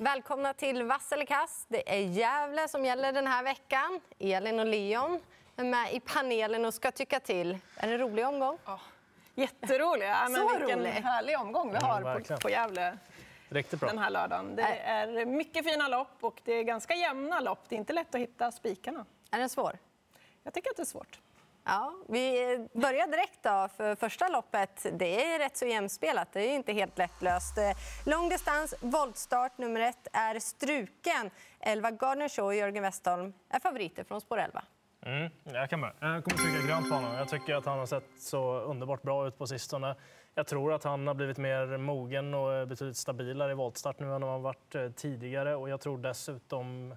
Välkomna till Vass eller kass. Det är Gävle som gäller den här veckan. Elin och Leon är med i panelen och ska tycka till. Är det en rolig omgång? Oh, jätterolig! Ja, men Så vilken rolig. härlig omgång vi har Mm, på, på Gävle Riktigt bra. den här lördagen. Det är mycket fina lopp och det är ganska jämna lopp. Det är inte lätt att hitta spikarna. Är den svår? Jag tycker att det är svårt. Ja, vi börjar direkt då för första loppet. Det är rätt så jämspelat. Det är inte helt lättlöst. Lång Långdistans, voltstart nummer ett är struken. 11 Gardner Show och Jörgen Westholm är favoriter från spår 11. Mm, jag kan med. Jag kommer trycka grönt på honom. Jag tycker att han har sett så underbart bra ut på sistone. Jag tror att han har blivit mer mogen och betydligt stabilare i voltstart nu än vad han varit eh, tidigare. Och jag tror dessutom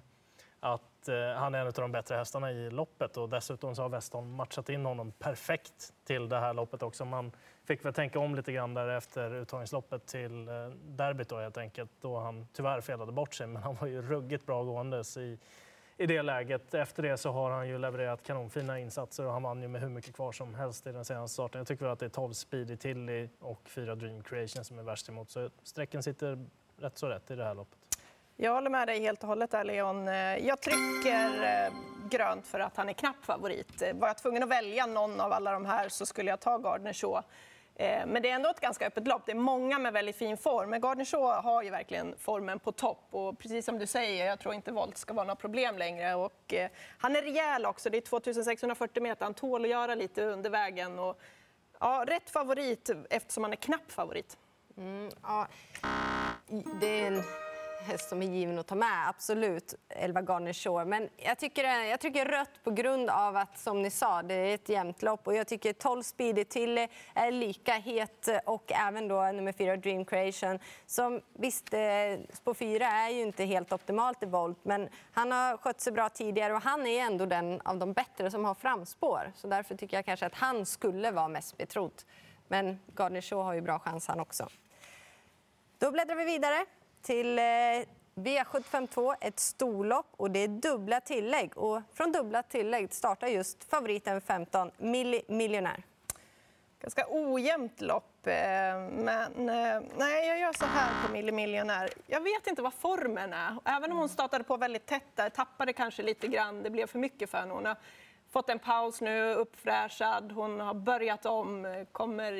att Eh, han är en av de bättre hästarna i loppet. Och dessutom så har Westholm matchat in honom perfekt till det här loppet också. Man fick väl tänka om lite grann där efter uttagningsloppet till eh, derbyt då helt enkelt. Då han tyvärr felade bort sig, men han var ju ruggigt bra gåendes i i det läget. Efter det så har han ju levererat kanonfina insatser och han vann ju med hur mycket kvar som helst i den senaste starten. Jag tycker väl att det är 12 Speedy Tilly och 4 Dream Creation som är värst emot. Så sträcken sitter rätt så rätt i det här loppet. Jag håller med dig helt och hållet där, Leon. Eh, jag trycker eh, grönt för att han är knapp favorit. Eh, var jag tvungen att välja någon av alla de här så skulle jag ta Gardner Shaw. Men det är ändå ett ganska öppet lopp. Det är många med väldigt fin form. Men Gardner Shaw har ju verkligen formen på topp. Och precis som du säger, jag tror inte volt ska vara något problem längre. Och han är rejäl också. Det är 2640 meter. Han tål att göra lite under vägen. Och, ja, rätt favorit eftersom han är knapp favorit. Mm, ja, det är en häst som är given att ta med, absolut. 11 Garner Shore. Men jag tycker, jag tycker rött på grund av att, som ni sa, det är ett jämnt lopp. Och jag tycker 12 Speedy till är lika het och även då nummer 4 Dream Creation. Som, visst, eh, spår 4 är ju inte helt optimalt i volt, men han har skött sig bra tidigare och han är ändå den av de bättre som har framspår. Så därför tycker jag kanske att han skulle vara mest betrodd. Men Gardner Shaw har ju bra chans han också. Då bläddrar vi vidare till eh, V752, ett storlopp och det är dubbla tillägg. Och från dubbla tillägg startar just favoriten 15, Milli Miljonär. Ganska ojämnt lopp, eh, men eh, nej, jag gör så här på Milli Miljonär. Jag vet inte vad formen är. Även om hon startade på väldigt tätt där, tappade kanske lite grann, det blev för mycket för henne. Fått en paus nu, uppfräschad, hon har börjat om, kommer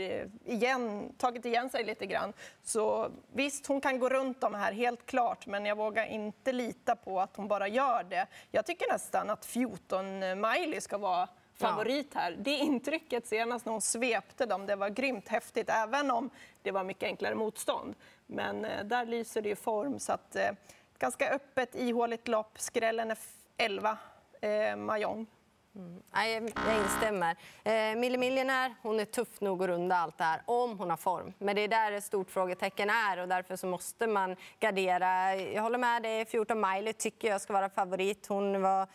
igen, tagit igen sig lite grann. Så visst, hon kan gå runt de här, helt klart, men jag vågar inte lita på att hon bara gör det. Jag tycker nästan att 14 Miley ska vara favorit här. Det intrycket senast när hon svepte dem, det var grymt häftigt, även om det var mycket enklare motstånd. Men eh, där lyser det i form, så att eh, ganska öppet, ihåligt lopp. Skrällen är f- 11, eh, Mahjong. Mm. jag instämmer. Eh, Milli hon är tuff nog att runda allt det här om hon har form. Men det är där ett stort frågetecken är och därför så måste man gardera. Jag håller med dig, 14 Miley tycker jag ska vara favorit. Hon var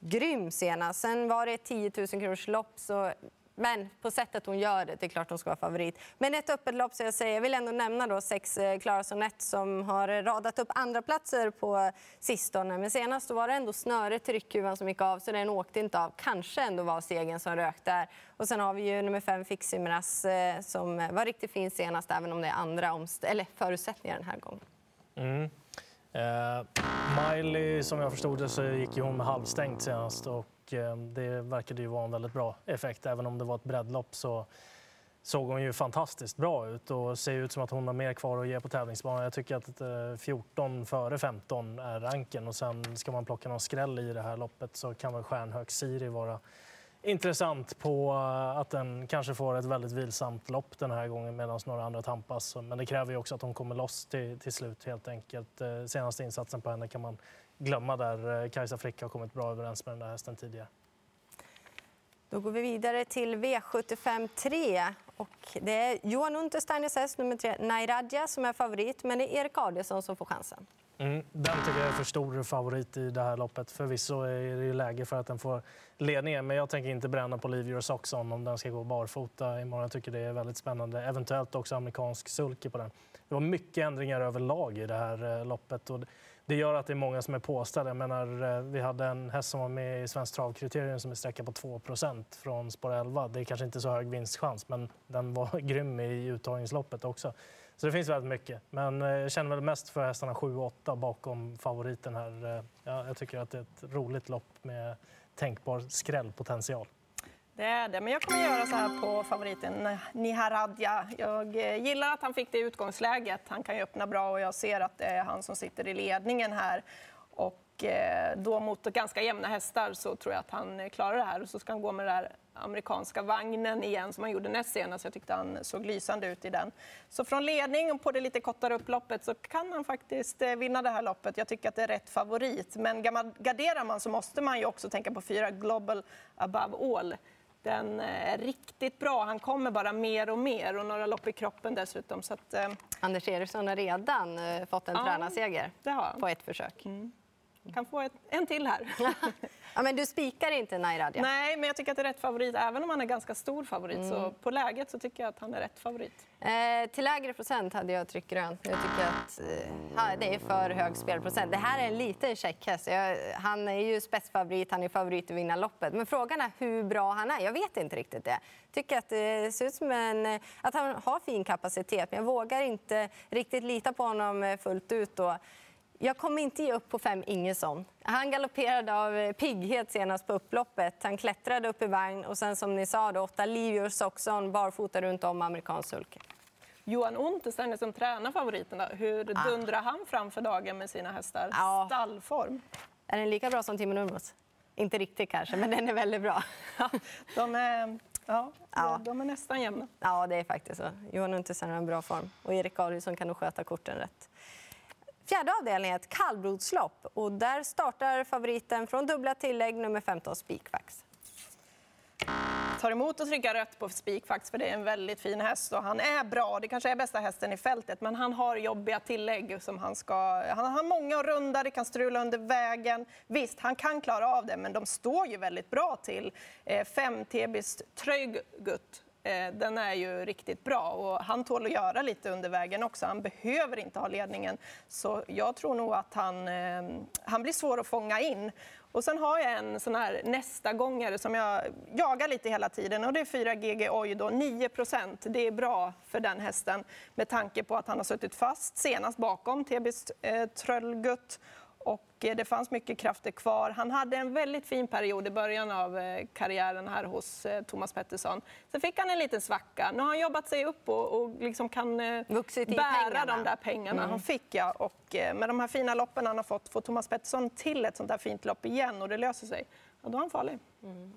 grym senast. Sen var det ett 10 000 kronors lopp så men på sättet hon gör det, det är klart hon ska vara favorit. Men ett öppet lopp, så jag, säger, jag vill ändå nämna då sex eh, Clara Sonett som har radat upp andra platser på sistone. Men senast var det ändå snöret till ryckhuvan som gick av, så den åkte inte av. Kanske ändå var segern som rök där. Och sen har vi ju nummer fem Fiximras, eh, som var riktigt fin senast, även om det är andra omst- eller förutsättningar den här gången. Mm. Eh, Miley, som jag förstod det, så gick ju hon med halvstängt senast och och eh, det verkade ju vara en väldigt bra effekt. Även om det var ett breddlopp så såg hon ju fantastiskt bra ut och ser ut som att hon har mer kvar att ge på tävlingsbanan. Jag tycker att eh, 14 före 15 är ranken och sen ska man plocka någon skräll i det här loppet så kan väl Stjärnhök Siri vara intressant på eh, att den kanske får ett väldigt vilsamt lopp den här gången medan några andra tampas. Men det kräver ju också att hon kommer loss till, till slut helt enkelt. Eh, senaste insatsen på henne kan man glömma där eh, Kajsa Frick har kommit bra överens med den där hästen tidigare. Då går vi vidare till V75 3. Och det är Johan Untersteiners häst, nummer 3, Nairadja, som är favorit. Men det är Erik Adielsson som får chansen. Mm, den tycker jag är för stor favorit i det här loppet. Förvisso är det ju läge för att den får ledningen, men jag tänker inte bränna på Leave Your Socks on om den ska gå barfota imorgon. Jag tycker det är väldigt spännande. Eventuellt också amerikansk sulky på den. Det var mycket ändringar överlag i det här eh, loppet och det gör att det är många som är påställda. Jag menar, eh, vi hade en häst som var med i Svenskt travkriterium som är sträcka på 2% från spår 11. Det är kanske inte så hög vinstchans, men den var grym i uttagningsloppet också. Så det finns väldigt mycket. Men eh, jag känner väl mest för hästarna 7 och 8 bakom favoriten här. Eh, ja, jag tycker att det är ett roligt lopp med tänkbar skrällpotential. Det är det, men jag kommer göra så här på favoriten eh, Niharadja. Jag gillar att han fick det utgångsläget. Han kan ju öppna bra och jag ser att det är han som sitter i ledningen här. Och då mot ganska jämna hästar så tror jag att han klarar det här. Och så ska han gå med det här amerikanska vagnen igen som han gjorde näst senast. Jag tyckte han såg lysande ut i den. Så från ledning på det lite kortare upploppet så kan han faktiskt eh, vinna det här loppet. Jag tycker att det är rätt favorit. Men garderar man så måste man ju också tänka på fyra Global Above All den är riktigt bra. Han kommer bara mer och mer och några lopp i kroppen dessutom. Så att, eh... Anders Eriksson har redan eh, fått en ja, tränarseger på ett försök. Mm. Kan få ett, en till här. Ja, men du spikar inte Nairadja? Nej, men jag tycker att det är rätt favorit. Även om han är ganska stor favorit mm. så på läget så tycker jag att han är rätt favorit. Eh, till lägre procent hade jag tryckt grönt. Jag tycker att eh, det är för hög spelprocent. Det här är en liten checkhäst. Han är ju spetsfavorit, han är favorit att vinna loppet. Men frågan är hur bra han är. Jag vet inte riktigt det. Tycker att det ser ut som en, att han har fin kapacitet, men jag vågar inte riktigt lita på honom fullt ut. Då. Jag kommer inte ge upp på fem Ingesson. Han galopperade av pigghet senast på upploppet. Han klättrade upp i vagn och sen som ni sa, då, åtta Livius Soxon barfota runt om amerikansk sulke. Johan Untersteiner som tränar favoriterna, hur ah. dundrar han fram för dagen med sina hästar? Ja. Stallform. Är den lika bra som Timo Nurmos? Inte riktigt kanske, men den är väldigt bra. de, är, ja, ja. de är nästan jämna. Ja, det är faktiskt så. Johan Untersteiner har en bra form och Erik Adielsson kan nog sköta korten rätt. Fjärde avdelningen är ett kallblodslopp och där startar favoriten från dubbla tillägg nummer 15 Spikfax. Tar emot att trycka rött på Spikfax för det är en väldigt fin häst och han är bra. Det kanske är bästa hästen i fältet men han har jobbiga tillägg som han ska... Han har många runda, det kan strula under vägen. Visst, han kan klara av det men de står ju väldigt bra till. Eh, fem Tebis Tröjgut Eh, den är ju riktigt bra och han tål att göra lite under vägen också. Han behöver inte ha ledningen. Så jag tror nog att han, eh, han blir svår att fånga in. Och sen har jag en sån här nästa gångare som jag jagar lite hela tiden och det är 4 GG Oj då, 9 Det är bra för den hästen med tanke på att han har suttit fast senast bakom Tebis eh, Tröllgutt och eh, det fanns mycket krafter kvar. Han hade en väldigt fin period i början av eh, karriären här hos eh, Thomas Pettersson. Sen fick han en liten svacka. Nu har han jobbat sig upp och, och liksom kan Vuxit bära de där pengarna mm. han fick. Ja. Och med de här fina loppen han har fått får Thomas Pettersson till ett sånt här fint lopp igen och det löser sig. Ja, då är han farlig. Mm.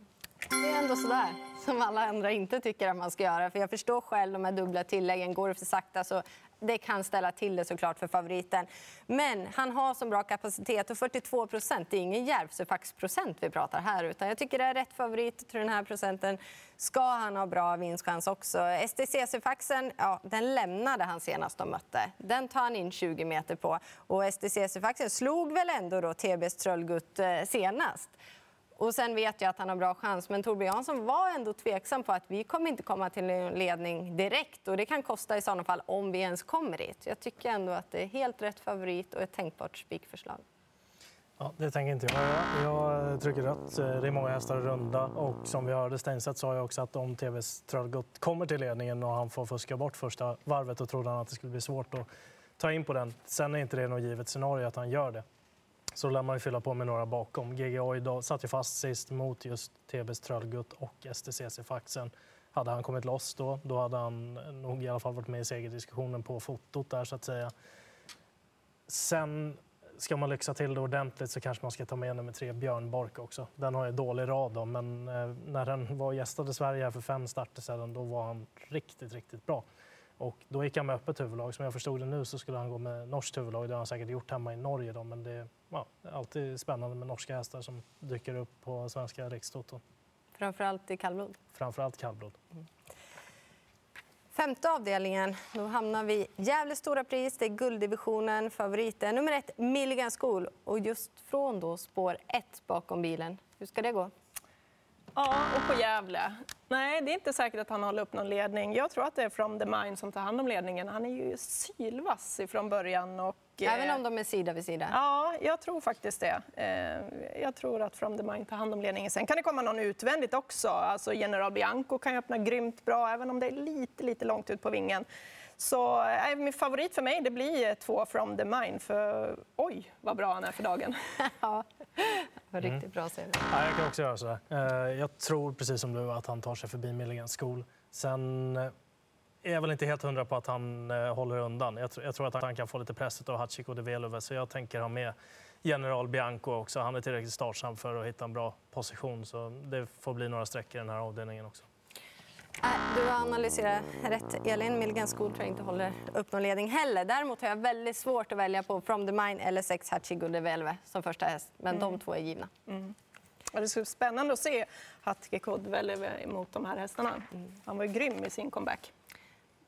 Det är ändå sådär som alla andra inte tycker att man ska göra. För jag förstår själv de här dubbla tilläggen. Går det för sakta så det kan ställa till det såklart för favoriten. Men han har så bra kapacitet och 42 procent, det är ingen Järvsöfax-procent vi pratar här utan jag tycker det är rätt favorit till den här procenten. Ska han ha bra vinstchans också? STCC-faxen, ja, den lämnade han senast de mötte. Den tar han in 20 meter på och STCC-faxen slog väl ändå då TBs Tröllgutt eh, senast. Och sen vet jag att han har bra chans, men Torbjörn Jansson var ändå tveksam på att vi kommer inte komma till en ledning direkt och det kan kosta i sådana fall om vi ens kommer dit. Jag tycker ändå att det är helt rätt favorit och ett tänkbart spikförslag. Ja, det tänker inte jag göra. Jag trycker rött. Det är många hästar runda och som vi hörde Steinset sa jag också att om TVs Tröllgott kommer till ledningen och han får fuska bort första varvet då trodde han att det skulle bli svårt att ta in på den. Sen är inte det något givet scenario att han gör det så lär man ju fylla på med några bakom. GGA idag satt ju fast sist mot just TBs Trölgut och STCC-faxen. Hade han kommit loss då, då hade han nog i alla fall varit med i segerdiskussionen på fotot där så att säga. Sen ska man lyxa till det ordentligt så kanske man ska ta med nummer tre, Björn Bork också. Den har ju dålig rad då, men eh, när den var gästade Sverige här för fem starter sedan, då var han riktigt, riktigt bra. Och då gick han med öppet huvudlag. Som jag förstod det nu så skulle han gå med norskt huvudlag. Det har han säkert gjort hemma i Norge. Då, men det är, ja, alltid spännande med norska hästar som dyker upp på svenska rikstoton. Framförallt i kallblod? Framförallt kallblod. Mm. Femte avdelningen, då hamnar vi Gävle stora pris. Det är gulddivisionen. Favoriten nummer ett, Milligan School. Och just från då spår ett bakom bilen. Hur ska det gå? Ja, och på Gävle. Nej, det är inte säkert att han håller upp någon ledning. Jag tror att det är From the Mind som tar hand om ledningen. Han är ju sylvass ifrån början. Och, Även eh, om de är sida vid sida? Ja, jag tror faktiskt det. Eh, Jag tror att From the Mind tar hand om ledningen. Sen kan det komma någon utvändigt också. Alltså General Bianco kan ju öppna grymt bra, även om det är lite, lite långt ut på vingen. Så eh, min favorit för mig det blir två From the Mind. För oj, vad bra han är för dagen. Ja, det var riktigt bra serie. Ja, jag kan också göra så. Eh, Jag tror precis som du att han tar sig förbi Milligan School. Sen eh, är jag väl inte helt hundra på att han håller undan. Jag, jag tror att han kan få lite presset av Hachiko de Velove så jag tänker ha med General Bianco också. Han är tillräckligt startsam för att hitta en bra position så det får bli några streck i den här avdelningen också. Äh, Du har analyserat rätt, Elin. Milligan School tror jag inte håller upp någon ledning heller. Däremot har jag väldigt svårt att välja på From the Mine eller 6 Hachigo de Velve som första häst. Men de två är givna. Och det ska bli spännande att se Hatke Kodvele mot de här hästarna. Han var ju grym i sin comeback.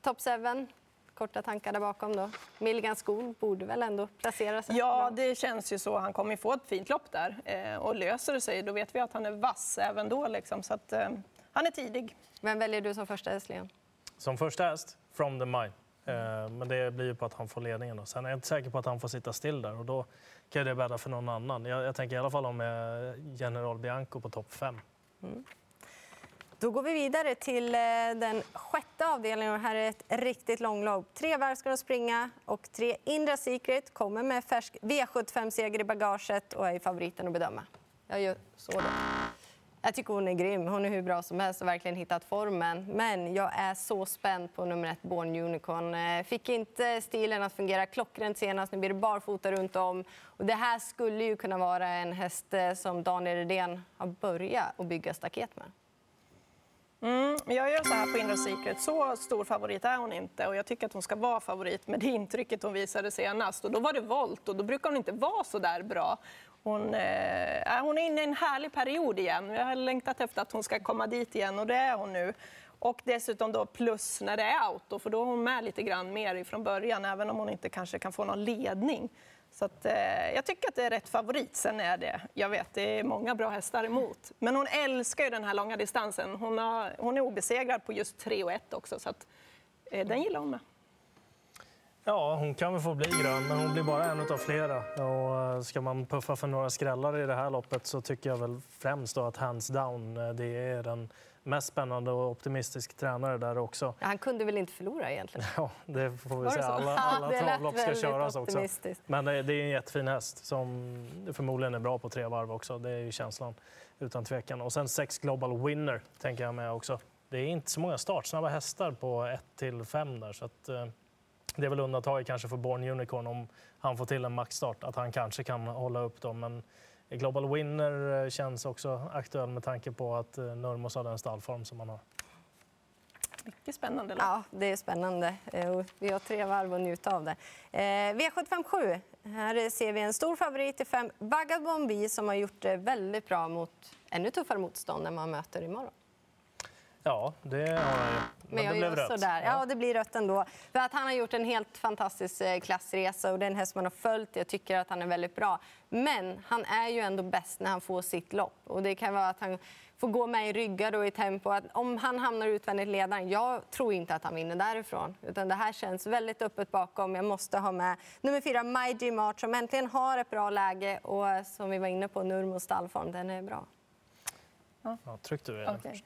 Top 7, korta tankar där bakom då. Milligan School borde väl ändå placera sig? Ja, det känns ju så. Han kommer ju få ett fint lopp där. Eh, och löser det sig, då vet vi att han är vass även då. Liksom. Så att, eh, han är tidig. Vem väljer du som första häst, Leon? Som första häst, From the Mine. Eh, Men det blir ju på att han får ledningen. Då. Sen är jag inte säker på att han får sitta still där och då kan det bädda för någon annan. Jag, jag tänker i alla fall om General Bianco på topp 5. Då går vi vidare till eh, den sjätte avdelningen. Och här är ett riktigt långlopp. Tre varv ska de springa och tre Indra Secret kommer med färsk V75-seger i bagaget och är favoriten att bedöma. Jag gör så då. Jag tycker hon är grym. Hon är hur bra som helst och verkligen hittat formen. Men jag är så spänd på nummer ett, Born Unicorn. Eh, fick inte stilen att fungera klockrent senast. Nu blir det barfota runt om. Och det här skulle ju kunna vara en häst eh, som Daniel Redén har börjat att bygga staket med. Mm, jag gör så här på Inre Secret. Så stor favorit är hon inte. Och jag tycker att hon ska vara favorit med det intrycket hon visade senast. Och då var det volt och då brukar hon inte vara så där bra. Hon, eh, hon är inne i en härlig period igen. Jag har längtat efter att hon ska komma dit igen och det är hon nu. Och dessutom då plus när det är auto, för då är hon med lite grann mer ifrån början, även om hon inte kanske kan få någon ledning. Så att, eh, jag tycker att det är rätt favorit. Sen är det, jag vet, det är många bra hästar emot. Men hon älskar ju den här långa distansen. Hon, har, hon är obesegrad på just 3 och 1 också, så att, eh, den gillar hon med. Ja, hon kan väl få bli grön, men hon blir bara en av flera. Och eh, ska man puffa för några skrällar i det här loppet så tycker jag väl främst att Hands Down, eh, det är den mest spännande och optimistisk tränare där också. Han kunde väl inte förlora egentligen? Ja, det får vi det säga. så? Alla, alla travlopp ska köras också. Men det, det är en jättefin häst som förmodligen är bra på tre varv också. Det är ju känslan utan tvekan. Och sen sex Global Winner tänker jag med också. Det är inte så många startsnabba hästar på 1 till 5 där. Så att, eh, det är väl undantaget kanske för Born Unicorn om han får till en maxstart, att han kanske kan hålla upp dem. Men Global Winner eh, känns också aktuell med tanke på att eh, Nurmos har den stallform som han har. Mycket spännande lopp. Ja, det är spännande. Eh, Vi har tre varv att njuta av det. Eh, V757. Här ser vi en stor favorit i fem, Vagabond B, som har gjort det väldigt bra mot ännu tuffare motstånd än man möter imorgon. Ja, det har han ju. Men, jag det blev rött. sådär. Ja, det blir rött ändå. För att han har gjort en helt fantastisk eh, klassresa och det är en häst man har följt. Jag tycker att han är väldigt bra. Men han är ju ändå bäst när han får sitt lopp. Och det kan vara att han får gå med i ryggar och i tempo. Att om han hamnar utvändigt ledaren, jag tror inte att han vinner därifrån. Utan det här känns väldigt öppet bakom. Jag måste ha med nummer fyra, My Mart, som äntligen har ett bra läge. Och som vi var inne på, Nurmos stallform, den är bra. Ja, tryck du Elin Okej. först.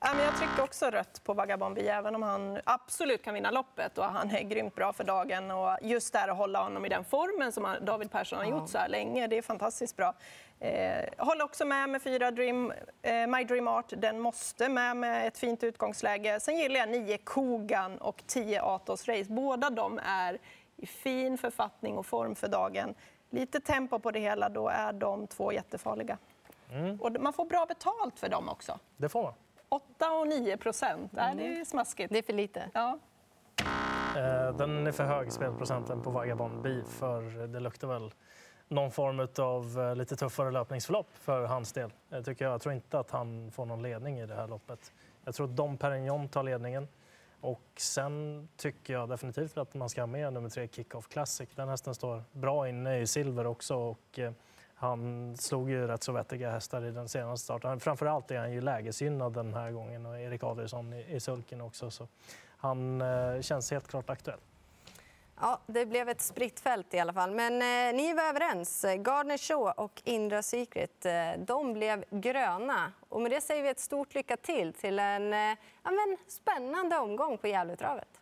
Men jag trycker också rött på Vagabond B, även om han absolut kan vinna loppet och han är grymt bra för dagen. Och just där att hålla honom i den formen som David Persson har gjort så här länge, det är fantastiskt bra. Eh, håller också med med fyra Dream, eh, My Dream Art. Den måste med med ett fint utgångsläge. Sen gillar jag nio Kogan och 10 Atos Race. Båda de är i fin författning och form för dagen. Lite tempo på det hela, då är de två jättefarliga. Och man får bra betalt för dem också. Det får man. 8 och 9 procent. Nej, det är smaskigt. Det är för lite. Ja. Eh, Den är för hög, spelprocenten på Vagabond B, för det luktar väl någon form av lite tuffare löpningsförlopp för hans del. Jag, tycker jag. jag tror inte att han får någon ledning i det här loppet. Jag tror att Dom Perignon tar ledningen. Och sen tycker jag definitivt att man ska ha med nummer tre Kick-Off Classic. Den hästen står bra inne i silver också och eh, han slog ju rätt så vettiga hästar i den senaste starten. Framförallt är han ju lägesgynnad den här gången och Erik Adielsson i, i sulken också. Så han eh, känns helt klart aktuell. Ja, det blev ett spritt fält i alla fall. Men eh, ni var överens. Gardner Shaw och Indra Secret, eh, de blev gröna. Och med det säger vi ett stort lycka till till en eh, ja, men, spännande omgång på Gävletravet.